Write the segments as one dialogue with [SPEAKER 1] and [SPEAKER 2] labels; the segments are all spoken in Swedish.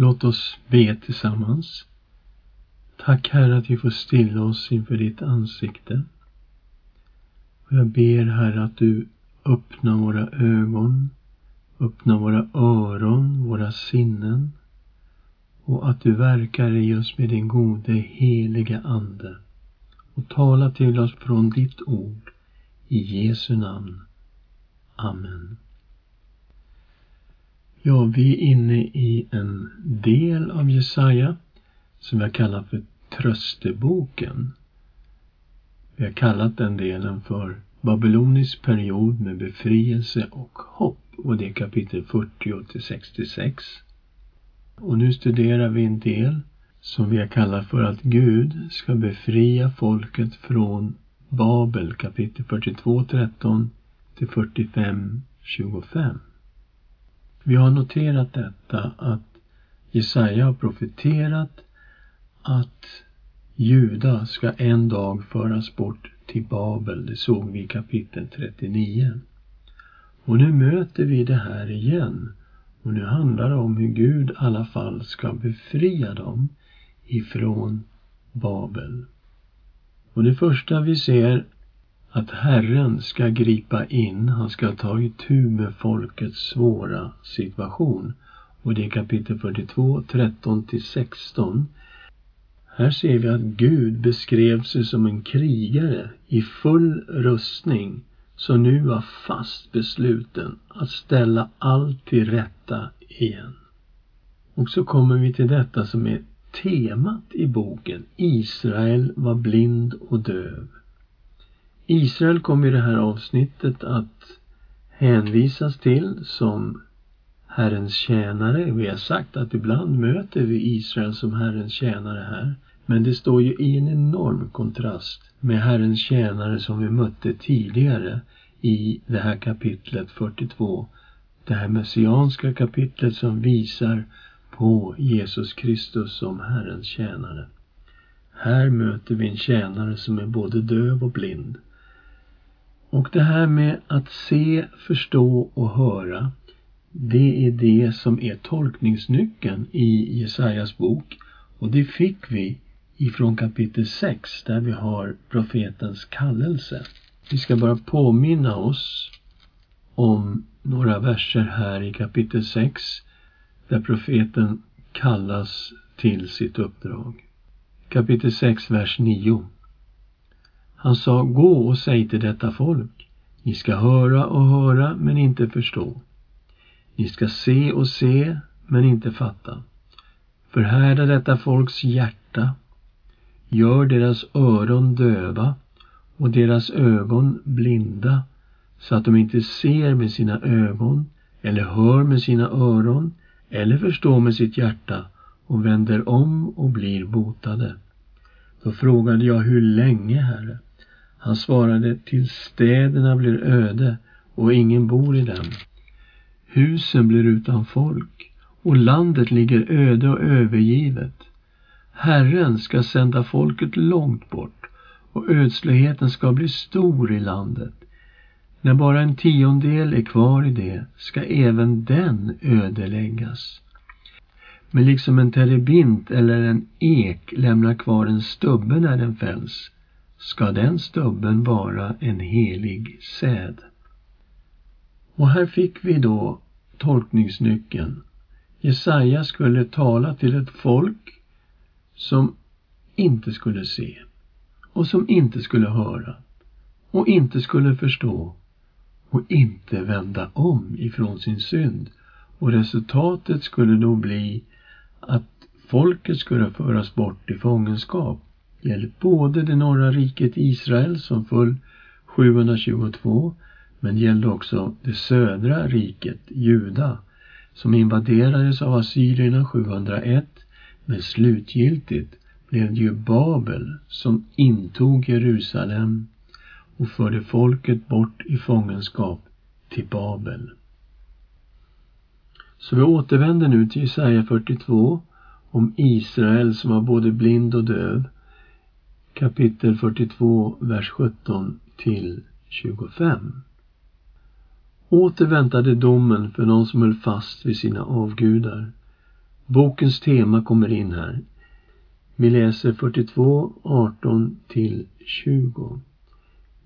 [SPEAKER 1] Låt oss be tillsammans. Tack Herre att vi får stilla oss inför ditt ansikte. Och jag ber Herre att du öppnar våra ögon, öppnar våra öron, våra sinnen och att du verkar i oss med din gode heliga Ande och tala till oss från ditt ord. I Jesu namn. Amen. Ja, vi är inne i en del av Jesaja som jag kallar för trösteboken. Vi har kallat den delen för babylonisk period med befrielse och hopp och det är kapitel 40 till 66. Och nu studerar vi en del som vi har kallat för att Gud ska befria folket från Babel kapitel 42, 13 till 45, 25. Vi har noterat detta att Jesaja har profeterat att Juda ska en dag föras bort till Babel. Det såg vi i kapitel 39. Och nu möter vi det här igen. Och nu handlar det om hur Gud i alla fall ska befria dem ifrån Babel. Och det första vi ser att Herren ska gripa in, han ska ta itu med folkets svåra situation. Och det är kapitel 42, 13 till 16. Här ser vi att Gud beskrev sig som en krigare i full rustning som nu var fast besluten att ställa allt till rätta igen. Och så kommer vi till detta som är temat i boken. Israel var blind och döv. Israel kommer i det här avsnittet att hänvisas till som Herrens tjänare. Vi har sagt att ibland möter vi Israel som Herrens tjänare här. Men det står ju i en enorm kontrast med Herrens tjänare som vi mötte tidigare i det här kapitlet 42. Det här messianska kapitlet som visar på Jesus Kristus som Herrens tjänare. Här möter vi en tjänare som är både döv och blind. Och det här med att se, förstå och höra, det är det som är tolkningsnyckeln i Jesajas bok. Och det fick vi ifrån kapitel 6 där vi har profetens kallelse. Vi ska bara påminna oss om några verser här i kapitel 6 där profeten kallas till sitt uppdrag. Kapitel 6, vers 9. Han sa, gå och säg till detta folk, ni ska höra och höra men inte förstå. Ni ska se och se men inte fatta. Förhärda detta folks hjärta, gör deras öron döva och deras ögon blinda så att de inte ser med sina ögon eller hör med sina öron eller förstår med sitt hjärta och vänder om och blir botade. Då frågade jag hur länge, Herre? Han svarade, till städerna blir öde och ingen bor i dem. Husen blir utan folk och landet ligger öde och övergivet. Herren ska sända folket långt bort och ödsligheten ska bli stor i landet. När bara en tiondel är kvar i det ska även den ödeläggas. Men liksom en terebint eller en ek lämnar kvar en stubbe när den fälls ska den stubben vara en helig säd. Och här fick vi då tolkningsnyckeln. Jesaja skulle tala till ett folk som inte skulle se och som inte skulle höra och inte skulle förstå och inte vända om ifrån sin synd. Och resultatet skulle då bli att folket skulle föras bort i fångenskap. Det gäller både det norra riket Israel som föll 722 men det gällde också det södra riket, Juda, som invaderades av assyrierna 701 men slutgiltigt blev det ju Babel som intog Jerusalem och förde folket bort i fångenskap till Babel. Så vi återvänder nu till Jesaja 42 om Israel som var både blind och döv. Kapitel 42, vers 17 till 25. Åter väntade domen för de som höll fast vid sina avgudar. Bokens tema kommer in här. Vi läser 42, 18 till 20.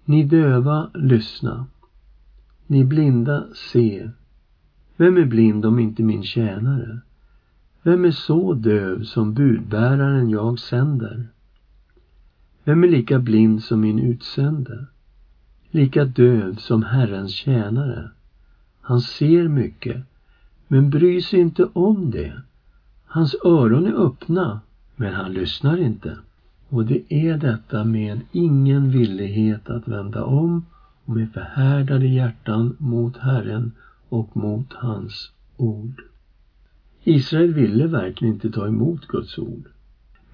[SPEAKER 1] Ni döva, lyssna. Ni blinda, se. Vem är blind om inte min tjänare? Vem är så döv som budbäraren jag sänder? Vem är lika blind som min utsände? Lika döv som Herrens tjänare? Han ser mycket, men bryr sig inte om det. Hans öron är öppna, men han lyssnar inte. Och det är detta med ingen villighet att vända om och med förhärdade hjärtan mot Herren och mot hans ord. Israel ville verkligen inte ta emot Guds ord.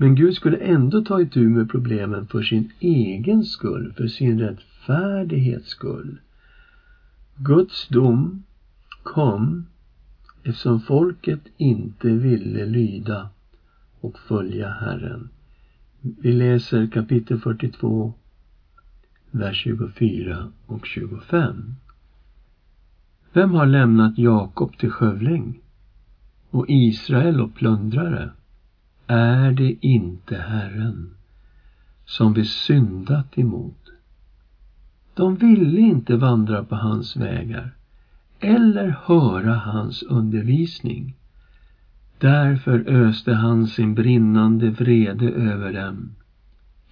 [SPEAKER 1] Men Gud skulle ändå ta itu med problemen för sin egen skull, för sin rättfärdighets skull. Guds dom kom eftersom folket inte ville lyda och följa Herren. Vi läser kapitel 42, vers 24 och 25. Vem har lämnat Jakob till skövling och Israel och plundrare? Är det inte Herren som vi syndat emot? De ville inte vandra på hans vägar eller höra hans undervisning. Därför öste han sin brinnande vrede över dem,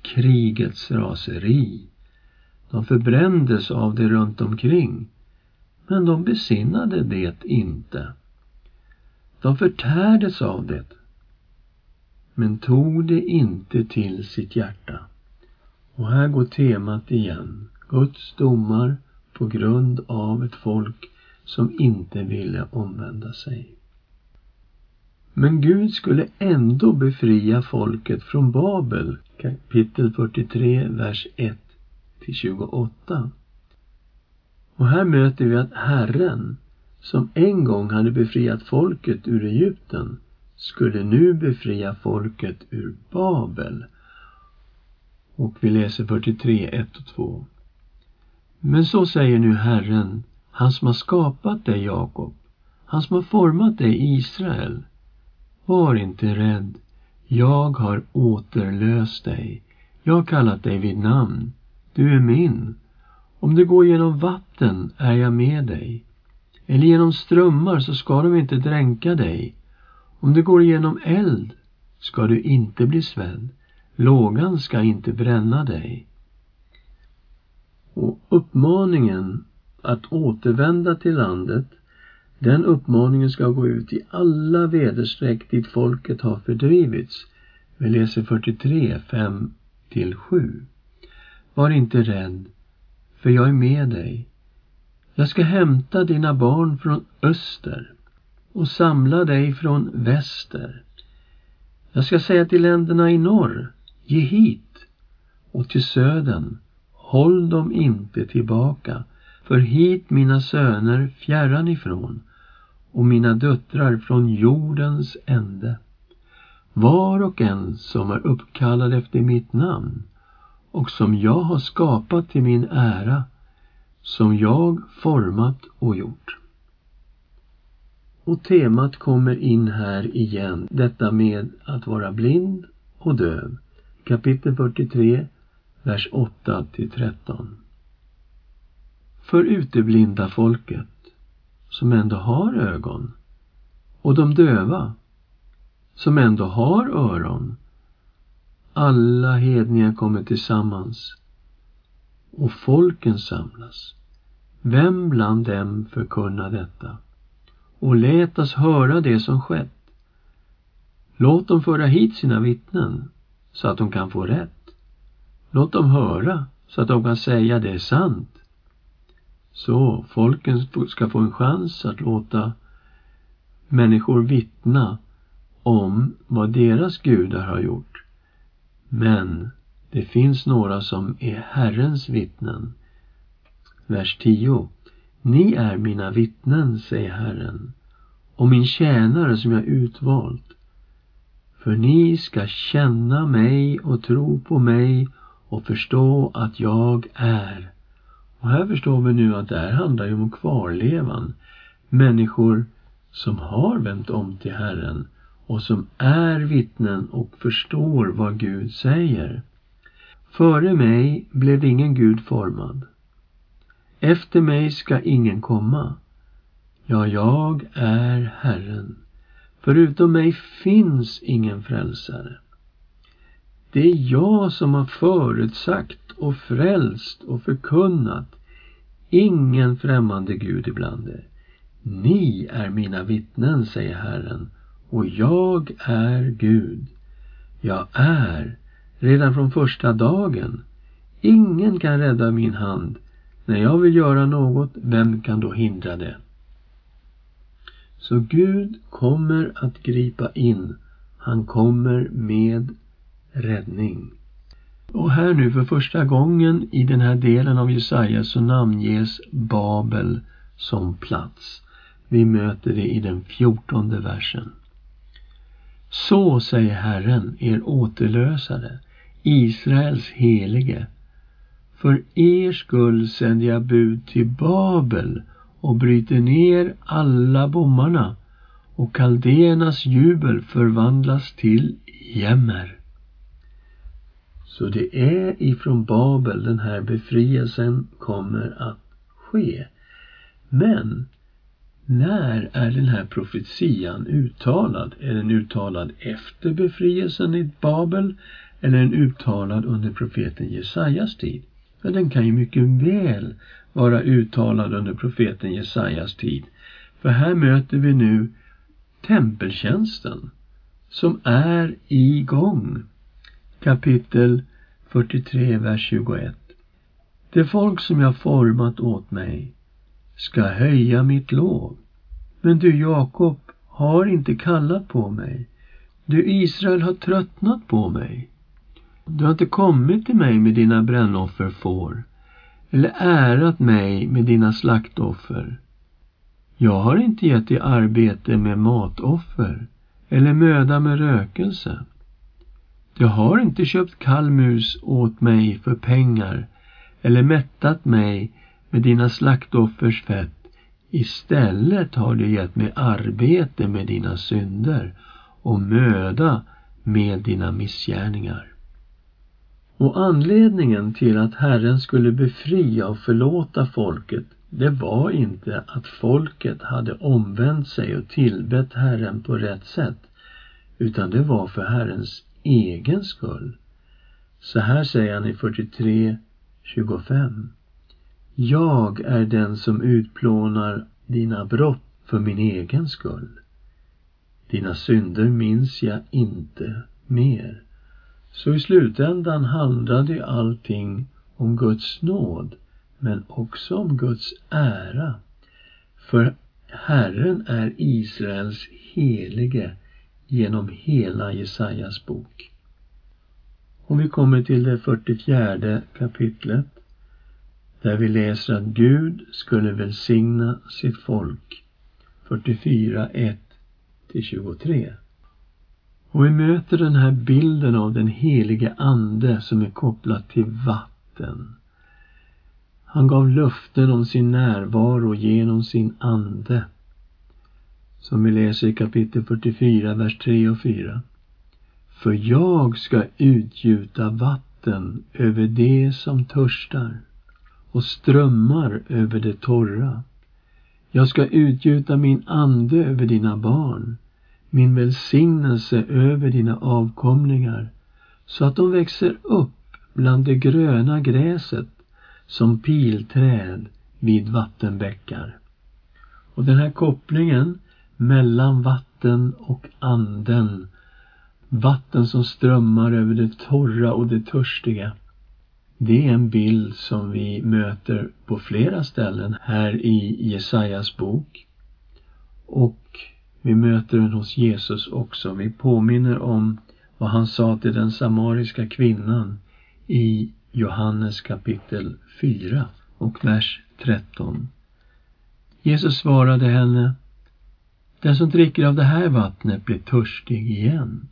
[SPEAKER 1] krigets raseri. De förbrändes av det runt omkring, men de besinnade det inte. De förtärdes av det, men tog det inte till sitt hjärta. Och här går temat igen. Guds domar på grund av ett folk som inte ville omvända sig. Men Gud skulle ändå befria folket från Babel, kapitel 43, vers 1 till 28. Och här möter vi att Herren, som en gång hade befriat folket ur Egypten, skulle nu befria folket ur Babel. Och vi läser 43, 1 och 2. Men så säger nu Herren, han som har skapat dig, Jakob, han som har format dig, Israel. Var inte rädd. Jag har återlöst dig. Jag har kallat dig vid namn. Du är min. Om du går genom vatten är jag med dig. Eller genom strömmar så ska de inte dränka dig. Om du går igenom eld ska du inte bli svedd. Lågan ska inte bränna dig. Och uppmaningen att återvända till landet, den uppmaningen ska gå ut i alla väderstreck dit folket har fördrivits. Vi läser 43, 5 till 7. Var inte rädd, för jag är med dig. Jag ska hämta dina barn från öster och samla dig från väster. Jag ska säga till länderna i norr, ge hit, och till södern, håll dem inte tillbaka. För hit mina söner fjärran ifrån och mina döttrar från jordens ände. Var och en som är uppkallad efter mitt namn och som jag har skapat till min ära, som jag format och gjort. Och temat kommer in här igen, detta med att vara blind och döv. Kapitel 43, vers 8 till 13 för uteblinda folket som ändå har ögon och de döva som ändå har öron. Alla hedningar kommer tillsammans och folken samlas. Vem bland dem förkunnar detta? Och lät oss höra det som skett. Låt dem föra hit sina vittnen så att de kan få rätt. Låt dem höra så att de kan säga det är sant. Så folken ska få en chans att låta människor vittna om vad deras gudar har gjort. Men det finns några som är Herrens vittnen. Vers 10. Ni är mina vittnen, säger Herren, och min tjänare som jag utvalt. För ni ska känna mig och tro på mig och förstå att jag är och här förstår vi nu att det här handlar ju om kvarlevan. Människor som har vänt om till Herren och som är vittnen och förstår vad Gud säger. Före mig blev ingen Gud formad. Efter mig ska ingen komma. Ja, jag är Herren. Förutom mig finns ingen frälsare. Det är jag som har förutsagt och frälst och förkunnat. Ingen främmande Gud ibland er. Ni är mina vittnen, säger Herren, och jag är Gud. Jag är, redan från första dagen. Ingen kan rädda min hand. När jag vill göra något, vem kan då hindra det? Så Gud kommer att gripa in. Han kommer med räddning. Och här nu för första gången i den här delen av Jesaja så namnges Babel som plats. Vi möter det i den fjortonde versen. Så säger Herren, er återlösare, Israels helige. För er skull sänder jag bud till Babel och bryter ner alla bommarna och kaldéernas jubel förvandlas till jämmer. Så det är ifrån Babel den här befrielsen kommer att ske. Men när är den här profetian uttalad? Är den uttalad efter befrielsen i Babel eller är den uttalad under profeten Jesajas tid? Ja, den kan ju mycket väl vara uttalad under profeten Jesajas tid. För här möter vi nu tempeltjänsten som är igång. Kapitel 43, vers 21. Det folk som jag format åt mig ska höja mitt lov. Men du Jakob har inte kallat på mig. Du Israel har tröttnat på mig. Du har inte kommit till mig med dina brännoffer får eller ärat mig med dina slaktoffer. Jag har inte gett dig arbete med matoffer eller möda med rökelse. Du har inte köpt kallmus åt mig för pengar eller mättat mig med dina slaktoffers fett. Istället har du gett mig arbete med dina synder och möda med dina missgärningar. Och anledningen till att Herren skulle befria och förlåta folket det var inte att folket hade omvänt sig och tillbett Herren på rätt sätt utan det var för Herrens egen skull. Så här säger han i 43.25 Jag är den som utplånar dina brott för min egen skull. Dina synder minns jag inte mer. Så i slutändan handlade allting om Guds nåd men också om Guds ära. För Herren är Israels helige genom hela Jesajas bok. Om vi kommer till det 44 kapitlet där vi läser att Gud skulle välsigna sitt folk. 44, 1 23. Och vi möter den här bilden av den helige Ande som är kopplad till vatten. Han gav löften om sin närvaro genom sin Ande. Som vi läser i kapitel 44, vers 3 och 4. För jag ska utgjuta vatten över det som törstar och strömmar över det torra. Jag ska utgjuta min ande över dina barn min välsignelse över dina avkomlingar så att de växer upp bland det gröna gräset som pilträd vid vattenbäckar. Och den här kopplingen mellan vatten och anden, vatten som strömmar över det torra och det törstiga, det är en bild som vi möter på flera ställen här i Jesajas bok. Och vi möter den hos Jesus också. Vi påminner om vad han sa till den samariska kvinnan i Johannes kapitel 4 och vers 13. Jesus svarade henne Den som dricker av det här vattnet blir törstig igen.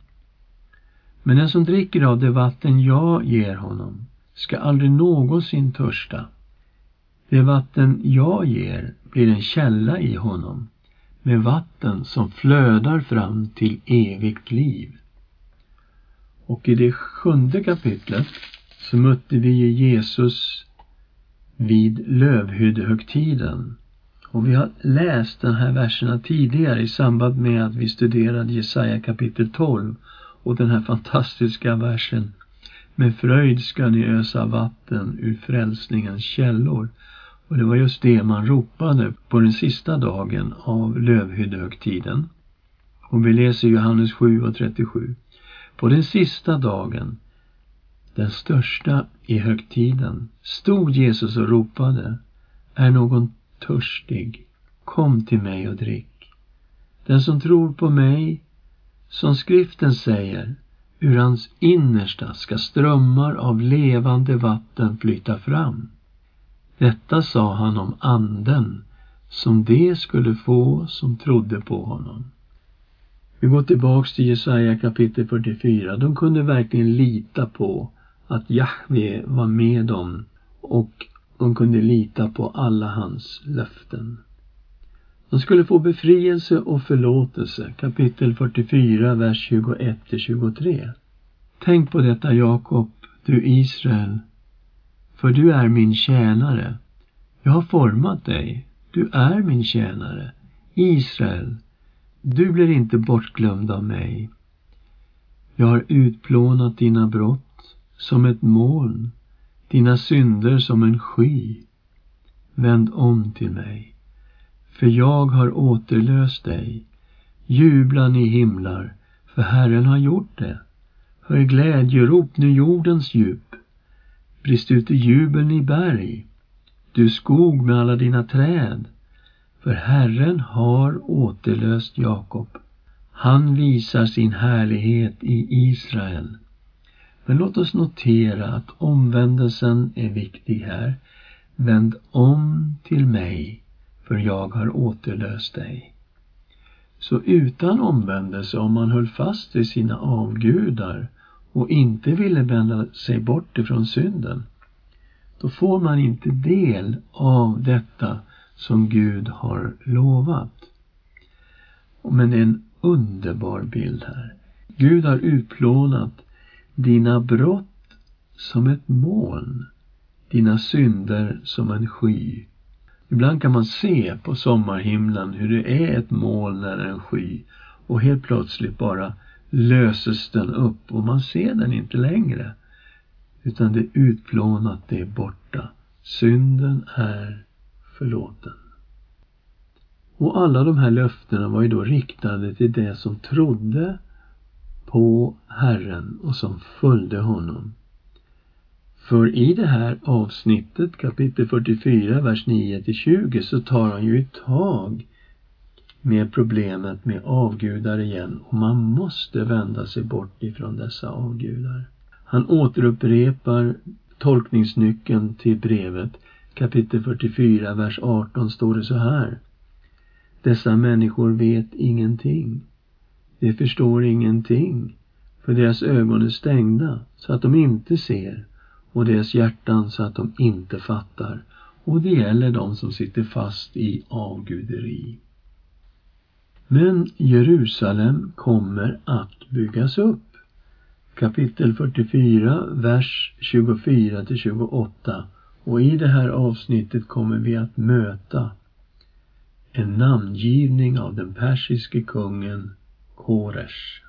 [SPEAKER 1] Men den som dricker av det vatten jag ger honom ska aldrig någonsin törsta. Det vatten jag ger blir en källa i honom med vatten som flödar fram till evigt liv. Och i det sjunde kapitlet så mötte vi Jesus vid lövhyddehögtiden. Och vi har läst de här verserna tidigare i samband med att vi studerade Jesaja kapitel 12 och den här fantastiska versen Med fröjd ska ni ösa vatten ur frälsningens källor. Och det var just det man ropade på den sista dagen av lövhyddehögtiden. Och vi läser Johannes 7 och 37. På den sista dagen, den största i högtiden, stod Jesus och ropade Är någon törstig? Kom till mig och drick. Den som tror på mig, som skriften säger, ur hans innersta ska strömmar av levande vatten flyta fram. Detta sa han om anden som de skulle få som trodde på honom. Vi går tillbaks till Jesaja kapitel 44. De kunde verkligen lita på att Jahve var med dem och de kunde lita på alla hans löften. De skulle få befrielse och förlåtelse, kapitel 44, vers 21 23. Tänk på detta Jakob, du Israel, för du är min tjänare. Jag har format dig, du är min tjänare. Israel, du blir inte bortglömd av mig. Jag har utplånat dina brott som ett moln, dina synder som en sky. Vänd om till mig, för jag har återlöst dig. Jubla ni himlar, för Herren har gjort det. Hör glädjerop nu jordens djup. Brist ut i jubeln i berg, du skog med alla dina träd. För Herren har återlöst Jakob. Han visar sin härlighet i Israel. Men låt oss notera att omvändelsen är viktig här. Vänd om till mig, för jag har återlöst dig. Så utan omvändelse, om man höll fast vid sina avgudar och inte ville vända sig bort ifrån synden, då får man inte del av detta som Gud har lovat. Men det är en underbar bild här. Gud har utplånat dina brott som ett moln, dina synder som en sky. Ibland kan man se på sommarhimlen hur det är ett moln eller en sky och helt plötsligt bara löses den upp och man ser den inte längre. Utan det är utplånat, det är borta. Synden är förlåten. Och alla de här löftena var ju då riktade till det som trodde på Herren och som följde honom. För i det här avsnittet, kapitel 44, vers 9 till 20, så tar han ju ett tag med problemet med avgudar igen och man måste vända sig bort ifrån dessa avgudar. Han återupprepar tolkningsnyckeln till brevet. Kapitel 44, vers 18 står det så här. Dessa människor vet ingenting. De förstår ingenting, för deras ögon är stängda så att de inte ser och deras hjärtan så att de inte fattar. Och det gäller de som sitter fast i avguderi. Men Jerusalem kommer att byggas upp. Kapitel 44, vers 24 till 28. Och i det här avsnittet kommer vi att möta en namngivning av den persiske kungen Koresh.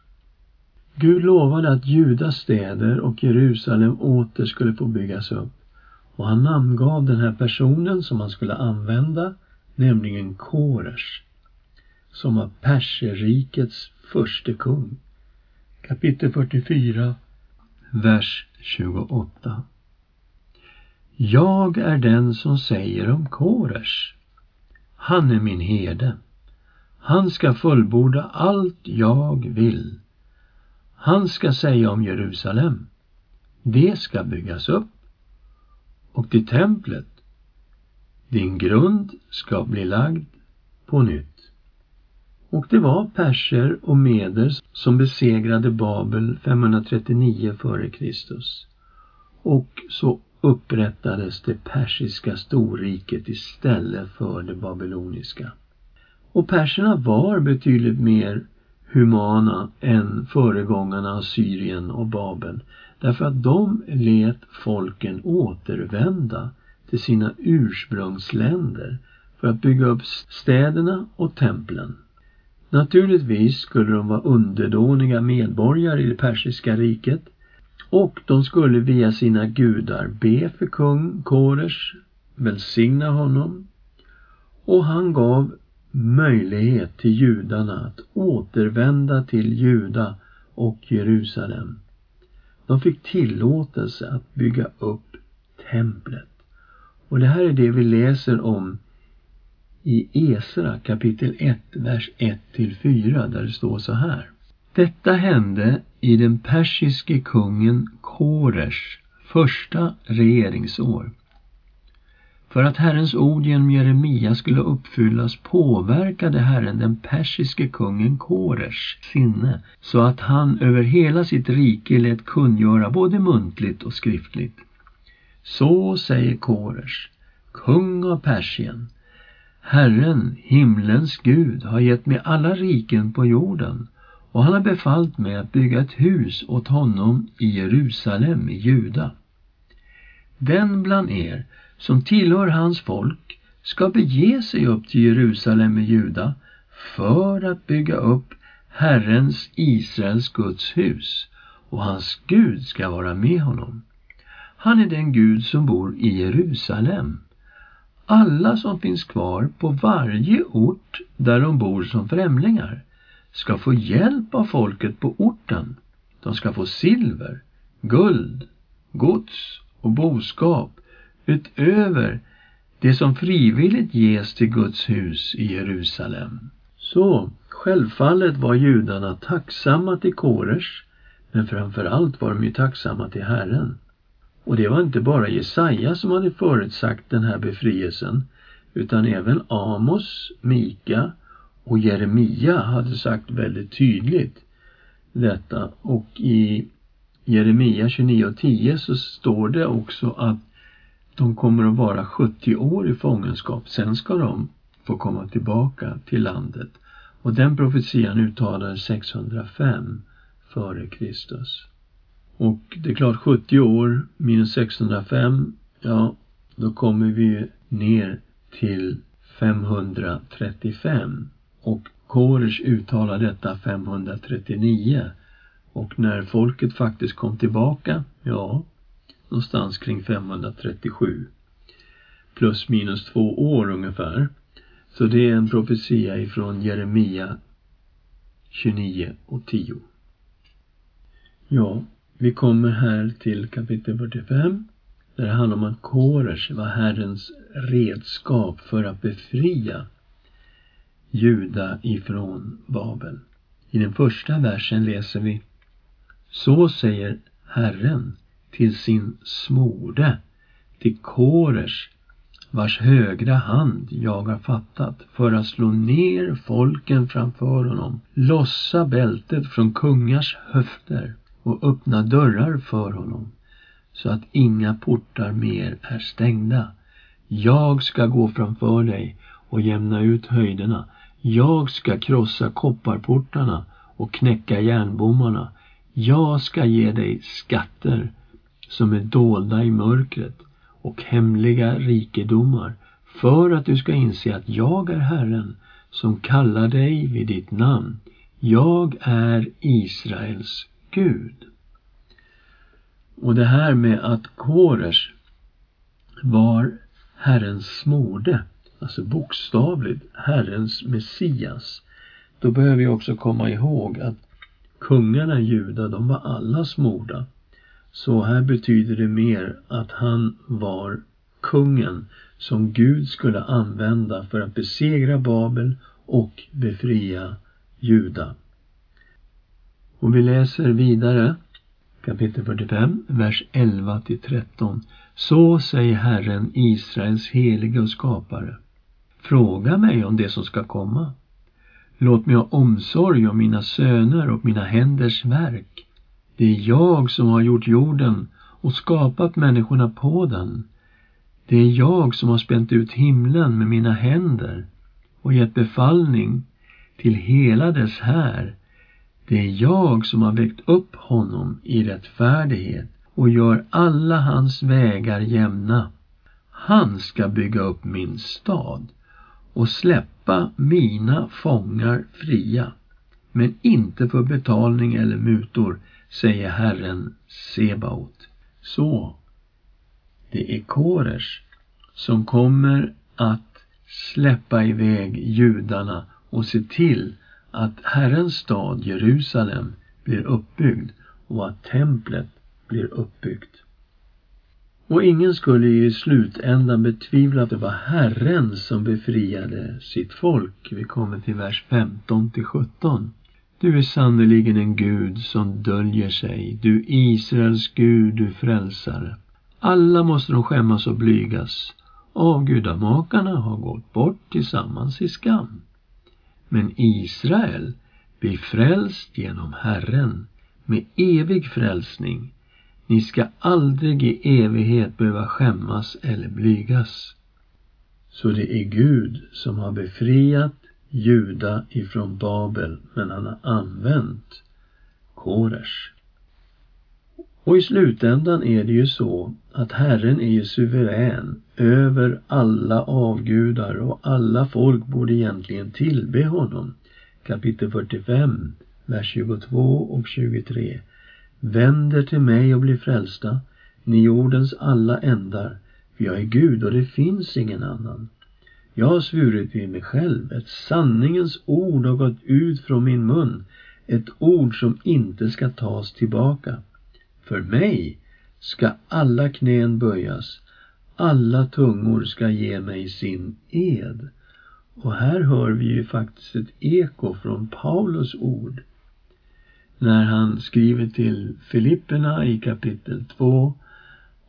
[SPEAKER 1] Gud lovade att Judas städer och Jerusalem åter skulle få byggas upp och han namngav den här personen som han skulle använda, nämligen Koresh som var Perserrikets förste kung. Kapitel 44, vers 28. Jag är den som säger om Koresh. Han är min herde. Han ska fullborda allt jag vill. Han ska säga om Jerusalem. Det ska byggas upp. Och till templet. Din grund ska bli lagd på nytt. Och det var perser och meder som besegrade Babel 539 f.Kr. Och så upprättades det persiska storriket istället för det babyloniska. Och perserna var betydligt mer humana än föregångarna Syrien och Babel. Därför att de lät folken återvända till sina ursprungsländer för att bygga upp städerna och templen. Naturligtvis skulle de vara underdåniga medborgare i det persiska riket och de skulle via sina gudar be för kung Koresh, välsigna honom och han gav möjlighet till judarna att återvända till Juda och Jerusalem. De fick tillåtelse att bygga upp templet. Och det här är det vi läser om i Esra kapitel 1, vers 1-4, där det står så här. Detta hände i den persiske kungen Koresh första regeringsår. För att Herrens ord genom Jeremia skulle uppfyllas påverkade Herren den persiske kungen Koresh sinne så att han över hela sitt rike lät kungöra både muntligt och skriftligt. Så säger Koresh, kung av Persien. Herren, himlens Gud, har gett mig alla riken på jorden och han har befallt mig att bygga ett hus åt honom i Jerusalem i Juda. Den bland er som tillhör hans folk ska bege sig upp till Jerusalem i Juda för att bygga upp Herrens, Israels Guds hus och hans Gud ska vara med honom. Han är den Gud som bor i Jerusalem. Alla som finns kvar på varje ort där de bor som främlingar ska få hjälp av folket på orten. De ska få silver, guld, gods och boskap utöver det som frivilligt ges till Guds hus i Jerusalem. Så självfallet var judarna tacksamma till Koresh, men framför allt var de ju tacksamma till Herren. Och det var inte bara Jesaja som hade förutsagt den här befrielsen, utan även Amos, Mika och Jeremia hade sagt väldigt tydligt detta. Och i Jeremia 29.10 så står det också att de kommer att vara 70 år i fångenskap. Sen ska de få komma tillbaka till landet. Och den profetian uttalades 605 före Kristus. Och det är klart 70 år minus 605, ja, då kommer vi ner till 535. Och Koresh uttalar detta 539. Och när folket faktiskt kom tillbaka, ja, någonstans kring 537. Plus minus två år ungefär. Så det är en profetia ifrån Jeremia 29 och 10. Ja, vi kommer här till kapitel 45 där det handlar om att Koresh var Herrens redskap för att befria Juda ifrån Babel. I den första versen läser vi Så säger Herren till sin smorde, till Koresh, vars högra hand jag har fattat för att slå ner folken framför honom, lossa bältet från kungars höfter och öppna dörrar för honom så att inga portar mer är stängda. Jag ska gå framför dig och jämna ut höjderna. Jag ska krossa kopparportarna och knäcka järnbommarna. Jag ska ge dig skatter som är dolda i mörkret och hemliga rikedomar för att du ska inse att jag är Herren som kallar dig vid ditt namn. Jag är Israels Gud. Och det här med att Koresh var Herrens smorde, alltså bokstavligt Herrens Messias, då behöver vi också komma ihåg att kungarna i Juda, de var alla smorda. Så här betyder det mer att han var kungen som Gud skulle använda för att besegra Babel och befria Juda. Och vi läser vidare kapitel 45, vers 11 till 13. Så säger Herren, Israels helige och skapare. Fråga mig om det som ska komma. Låt mig ha omsorg om mina söner och mina händers verk. Det är jag som har gjort jorden och skapat människorna på den. Det är jag som har spänt ut himlen med mina händer och gett befallning till hela dess här. Det är jag som har väckt upp honom i rättfärdighet och gör alla hans vägar jämna. Han ska bygga upp min stad och släppa mina fångar fria, men inte för betalning eller mutor, säger Herren Sebaot. Så, det är Koresh som kommer att släppa iväg judarna och se till att Herrens stad Jerusalem blir uppbyggd och att templet blir uppbyggt. Och ingen skulle i slutändan betvivla att det var Herren som befriade sitt folk. Vi kommer till vers 15 till 17. Du är sannerligen en Gud som döljer sig, du Israels Gud, du frälsare. Alla måste de skämmas och blygas. Avgudamakarna har gått bort tillsammans i skam. Men Israel blir frälst genom Herren med evig frälsning. Ni ska aldrig i evighet behöva skämmas eller blygas. Så det är Gud som har befriat Juda ifrån Babel, men han har använt Koresh. Och i slutändan är det ju så att Herren är ju suverän över alla avgudar och alla folk borde egentligen tillbe honom. Kapitel 45, vers 22 och 23. Vänder till mig och bli frälsta, ni jordens alla ändar, för jag är Gud och det finns ingen annan. Jag har svurit vid mig själv, ett sanningens ord har gått ut från min mun, ett ord som inte ska tas tillbaka. För mig ska alla knän böjas, alla tungor ska ge mig sin ed. Och här hör vi ju faktiskt ett eko från Paulus ord när han skriver till Filipperna i kapitel 2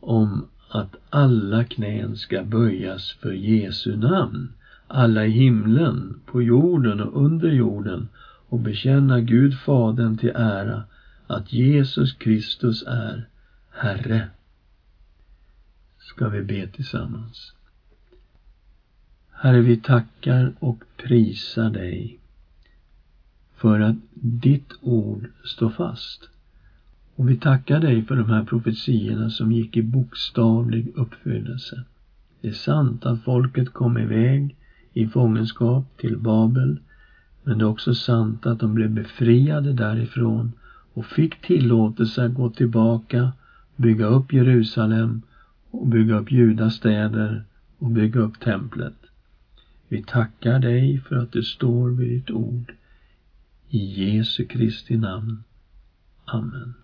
[SPEAKER 1] om att alla knän ska böjas för Jesu namn, alla i himlen, på jorden och under jorden och bekänna Gud Fadern till ära att Jesus Kristus är Herre. Ska vi be tillsammans. Herre, vi tackar och prisar dig för att ditt ord står fast. Och vi tackar dig för de här profetiorna som gick i bokstavlig uppfyllelse. Det är sant att folket kom iväg i fångenskap till Babel, men det är också sant att de blev befriade därifrån och fick tillåtelse att gå tillbaka, bygga upp Jerusalem och bygga upp Judas städer och bygga upp templet. Vi tackar dig för att du står vid ditt ord. I Jesu Kristi namn. Amen.